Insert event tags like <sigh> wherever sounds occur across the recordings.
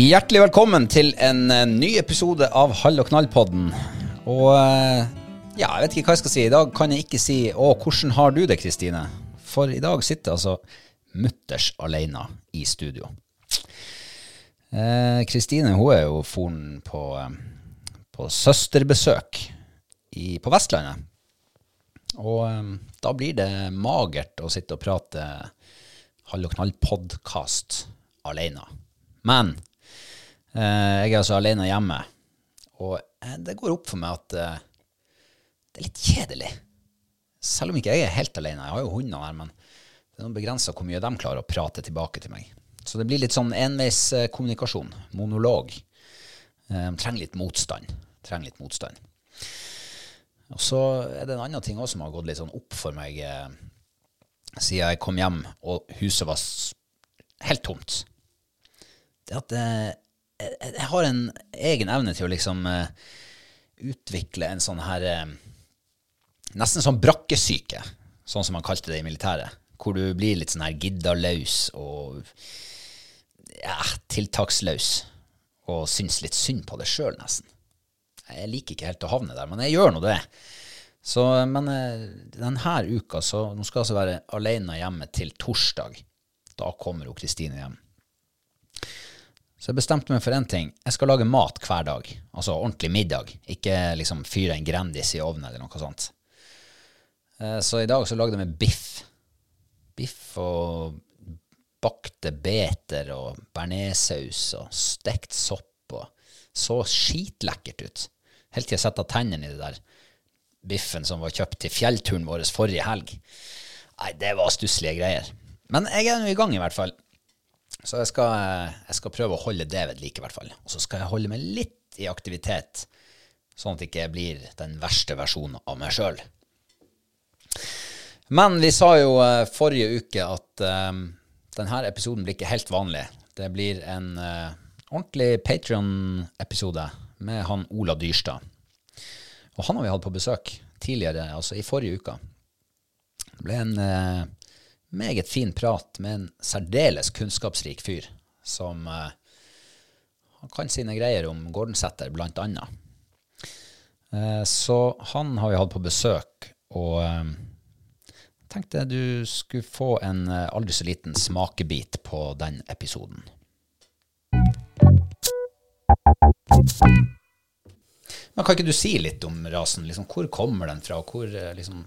Hjertelig velkommen til en eh, ny episode av Hall og knall-podden. Og eh, ja, jeg vet ikke hva jeg skal si. I dag kan jeg ikke si 'Å, hvordan har du det', Kristine? For i dag sitter altså mutters alene i studio. Eh, Kristine hun er jo foren på, på søsterbesøk i, på Vestlandet. Og da blir det magert å sitte og prate Hall og knall-podkast alene. Men jeg er altså alene hjemme, og eh, det går opp for meg at eh, det er litt kjedelig. Selv om ikke jeg er helt alene. Jeg har jo hundene her, men det er noen begrensa hvor mye de klarer å prate tilbake til meg. Så det blir litt sånn enveiskommunikasjon. Monolog. Eh, De trenger litt motstand. Trenger litt motstand. Og så er det en annen ting også som har gått litt sånn opp for meg eh, siden jeg kom hjem og huset var helt tomt. Det at eh, jeg, har en egen evne til å liksom uh, utvikle en sånn her uh, Nesten sånn brakkesyke, sånn som man kalte det i militæret. Hvor du blir litt sånn her giddaløs og ja, tiltaksløs. Og syns litt synd på det sjøl, nesten. Jeg liker ikke helt å havne der, men jeg gjør nå det. Så, men eh, denne uka, så nå skal jeg altså være alene hjemme til torsdag. Da kommer jo Kristine hjem. Så jeg bestemte meg for én ting. Jeg skal lage mat hver dag. Altså ordentlig middag. Ikke liksom fyre en Grandis i ovnen eller noe sånt. Eh, Så i dag så lagde jeg meg biff. Biff og bakte beter og bearnéssaus og stekt sopp og så skitlekkert ut. Helt til jeg setter tennene i det der biffen som var kjøpt til fjellturen vår forrige helg. Nei, det var stusslige greier. Men jeg er nå i gang i hvert fall. Så jeg skal, jeg skal prøve å holde det ved like, i hvert fall. Og så skal jeg holde meg litt i aktivitet, sånn at jeg ikke blir den verste versjonen av meg sjøl. Men vi sa jo eh, forrige uke at eh, denne episoden blir ikke helt vanlig. Det blir en uh, ordentlig Patrion-episode med han Ola Dyrstad. Og han har vi hatt på besøk tidligere, altså i forrige uke. Det ble en eh, meget fin prat med en særdeles kunnskapsrik fyr som eh, han kan sine greier om Gordensæter, blant annet. Eh, så han har vi hatt på besøk, og eh, tenkte du skulle få en eh, aldri så liten smakebit på den episoden. Men kan ikke du si litt om rasen? Liksom, hvor kommer den fra? Hvor, eh, liksom,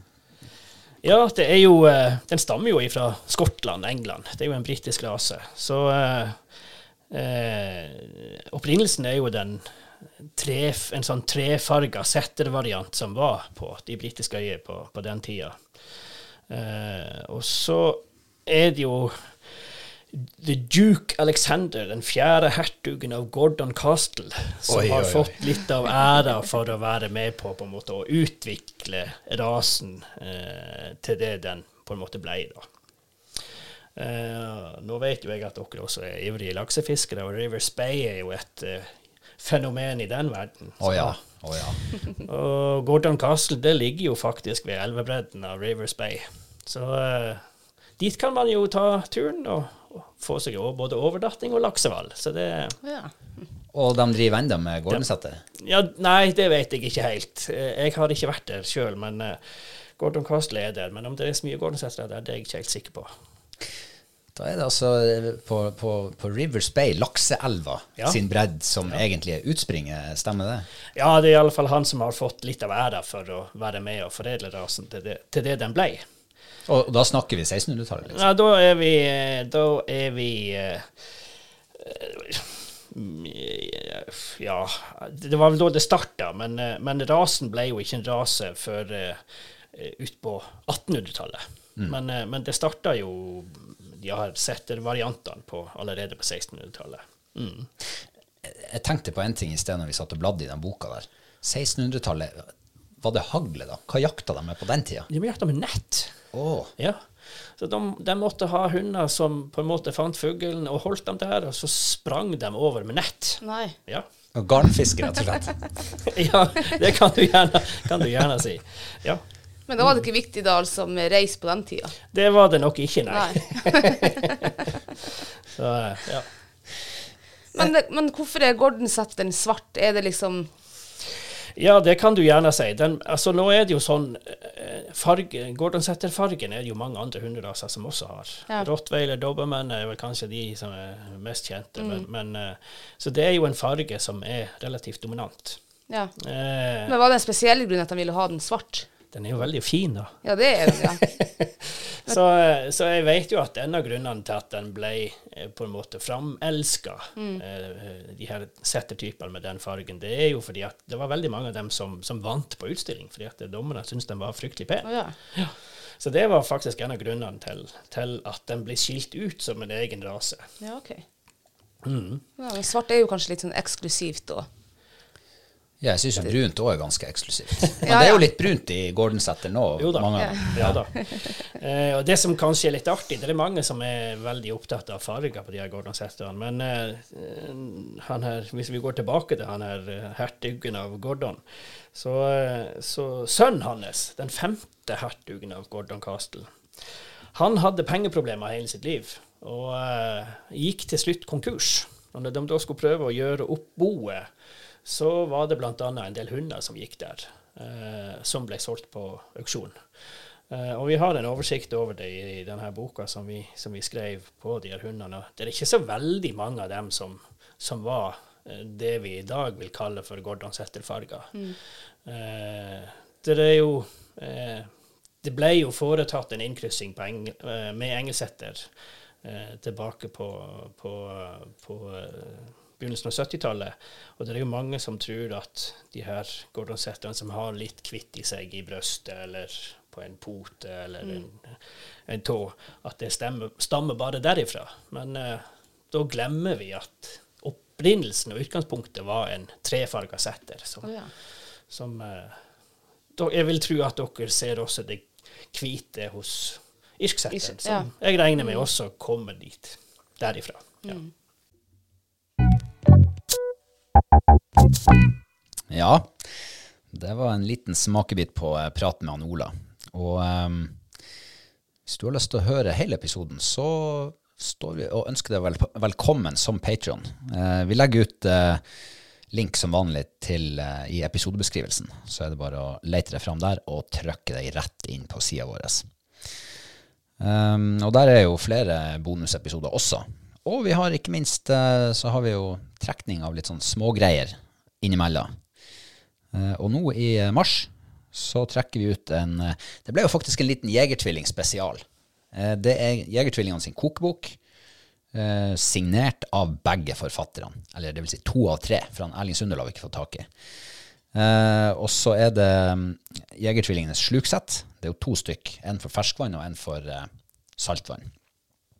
Ja, det er jo, eh, den stammer jo fra Skottland, England. Det er jo en britisk rase. Så eh, eh, opprinnelsen er jo den tre, en sånn trefarga settervariant som var på de britiske øyene på, på den tida. Eh, og så er det jo The Duke Alexander, den fjerde hertugen av Gordon Castle, som Oi, har oi, oi. fått litt av æra for å være med på, på en måte, å utvikle rasen eh, til det den på en måte ble. da. Eh, nå vet jo jeg at dere også er ivrige laksefiskere, og Rivers Bay er jo et eh, fenomen i den verden. Å ja. Oh, ja. <laughs> Og Gordon Castle det ligger jo faktisk ved elvebredden av Rivers Bay. Så eh, dit kan man jo ta turen og få seg både overdatting og laksehval. Så det Ja. Og de driver enda med gårdensetter? Ja, nei, det vet jeg ikke helt. Eh, Jeg har ikke vært der sjøl, men eh, Gordon Castle er der. Men om det er så mye Gordon-settere der, det er jeg ikke helt sikker på. Da er det altså eh, på, på, på Rivers Bay, lakseelva, Ja. sin bredd, som egentlig er utspringet. Stemmer det? Ja, det er i alle fall han som har fått litt av æra for å være med og foredle rasen til det, til det den ble. Og, da snakker vi 1600-tallet, liksom? Ja, da er vi Da er vi eh, eh, Ja, det var vel da det starta, men, eh, men rasen ble jo ikke en rase før uh, utpå 1800-tallet. Men, eh, men det starta jo De har settervariantene på allerede på 1600-tallet. Mm. Jeg tenkte på en ting i sted når vi satt og bladde i den boka der. 1600-tallet, var det hagle da? Hva jakta de med på den tida? De jakta med nett. Oh. Ja. Så de, de måtte ha hunder som på en måte fant fuglen og holdt dem der, og så sprang de over med nett. Nei. Ja. og garnfiske, rett og slett. <laughs> ja, det kan du gjerne, kan du gjerne si. Ja. Men da var det ikke viktig da, altså, med reis på den tida. Det var det nok ikke, nei. Nei. <laughs> Så, ja. Men, men hvorfor er Gordon-setteren svart? Er det liksom ja, det kan du gjerne si. Den, altså, nå er det jo sånn farge, Gordon Setter-fargen er det jo mange andre hunderaser som også har. Ja. Rottweiler, Dobermann er vel kanskje de som er mest kjente. Mm. Men, men, eh, så det er jo en farge som er relativt dominant. Ja. Eh, Men var det en spesiell grunn at de ville ha den svart? Den er jo veldig fin, da. Ja, det er den, ja. <laughs> Så, så jeg vet jo at en av grunnene til at den ble eh, på en måte framelska, eh, de her settertypene med den fargen, det er jo fordi at det var veldig mange av dem som, som vant på utstilling, fordi at dommerne syntes den var fryktelig pen. Å, ja. Så det var faktisk en av grunnene til, til at den ble skilt ut som en egen rase. ja, ok. Mm. Ja, men svart er jo kanskje litt sånn eksklusivt da. Ja, jeg syns brunt òg er ganske eksklusivt. <laughs> Men Ja, det er jo litt brunt i Gordonsetter nå. Jo da. Mange. Ja da. Uh, og det som kanskje er litt artig, det er mange som er veldig opptatt av farger på de her Gordon-setterne, men uh, han her, hvis vi går tilbake til han her uh, hertugen av Gordon, så, så sønnen hans, den femte hertugen av Gordon Castle, han hadde pengeproblemer hele sitt liv, og gikk til slutt konkurs. Og når de da skulle prøve å gjøre opp boet, så var det bl.a. en del hunder som gikk der, eh, som ble solgt på auksjon. Eh, og vi har en oversikt over det i, i denne boka som vi, som vi skrev på de her hundene. Det er ikke så veldig mange av dem som, som var eh, det vi i dag vil kalle for Gordon Setter-farger. Eh, det er jo eh, Det ble jo foretatt en innkryssing på eng, eh, med engelsetter eh, tilbake på, på, på begynnelsen av 70-tallet. Og det er jo mange som tror at de her Gordon-setterne som har litt kvitt i seg i brystet, eller på en pote eller en, en tå, at det stemmer, stammer bare derifra. Men eh, da glemmer vi at opprinnelsen og utgangspunktet var en trefarga setter. Som, oh, ja. som eh, da, Jeg vil tro at dere ser også det hvite hos irsksetteren, Irsk- ja. som jeg regner med også kommer dit derifra. Ja. Ja, det var en liten smakebit på eh, praten med han Ola. Og um, hvis du har lyst til å høre hele episoden, så står vi og ønsker deg vel, velkommen som Patreon. Uh, vi legger ut uh, link som vanlig til, uh, i episodebeskrivelsen. Så er det bare å lete deg fram der og trykke deg rett inn på sida vår. Um, og der er jo flere bonusepisoder også. Og vi har ikke minst eh, så har vi jo trekning av litt sånn smågreier innimellom. Eh, og nå i mars så trekker vi ut en eh, Det ble jo faktisk en liten Jegertvilling spesial. Eh, Det er Jegertvillingene sin kokebok, signert av begge forfatterne. Eller det vil si to av tre, for han Erling Sundel har vi ikke fått tak i. Og så er det mm, Jegertvillingenes sluksett. Det er jo to stykk. En for ferskvann og en for saltvann.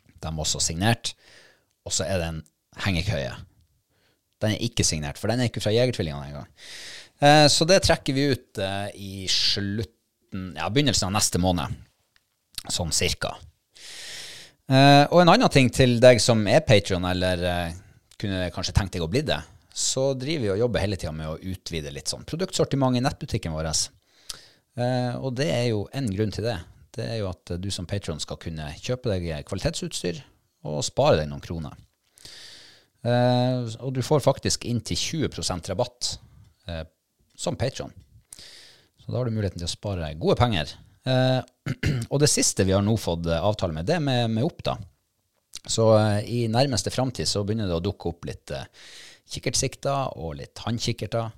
De er også signert. Og så er det en hengekøye. Den er ikke signert, for den er ikke fra Jegertvillingene engang. Eh, så det trekker vi ut eh, i slutten, ja, begynnelsen av neste måned. Sånn cirka. Eh, og en annen ting til deg som er Patrion, eller eh, kunne kanskje tenkt deg å bli det, så driver vi og jobber hele tida med å utvide litt sånn produktsortiment i nettbutikken vår. Eh, og det er jo en grunn til det. Det er jo at du som Patron skal kunne kjøpe deg kvalitetsutstyr og spare deg noen kroner. Eh, og du får faktisk inntil 20% rabatt eh, som Patron. Så da har du muligheten til å spare gode penger. Eh, <clears throat> og det siste vi har nå fått avtale med, det er med, med Oppda. Så eh, i nærmeste framtid så begynner det å dukke opp litt kikkertsikter og litt håndkikkerter.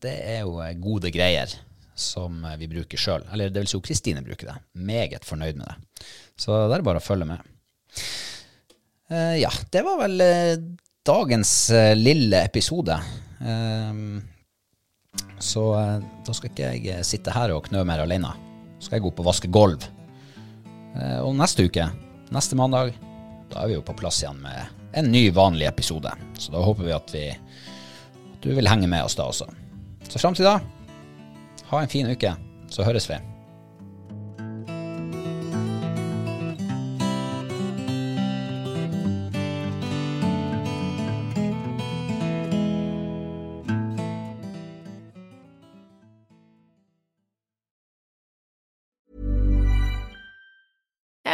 Det er jo gode greier som vi bruker sjøl. Eller det vil si jo Kristine bruker det. Meget fornøyd med det. Så det er bare å følge med. Eh, ja, det var vel eh, dagens eh, lille episode. Eh, så da skal ikke jeg sitte her og knø mer alene. Så skal jeg gå opp og vaske gulv. Og neste uke, neste mandag, da er vi jo på plass igjen med en ny, vanlig episode. Så da håper vi at vi at du vil henge med oss da også. Så fram til da, ha en fin uke, så høres vi.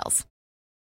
details.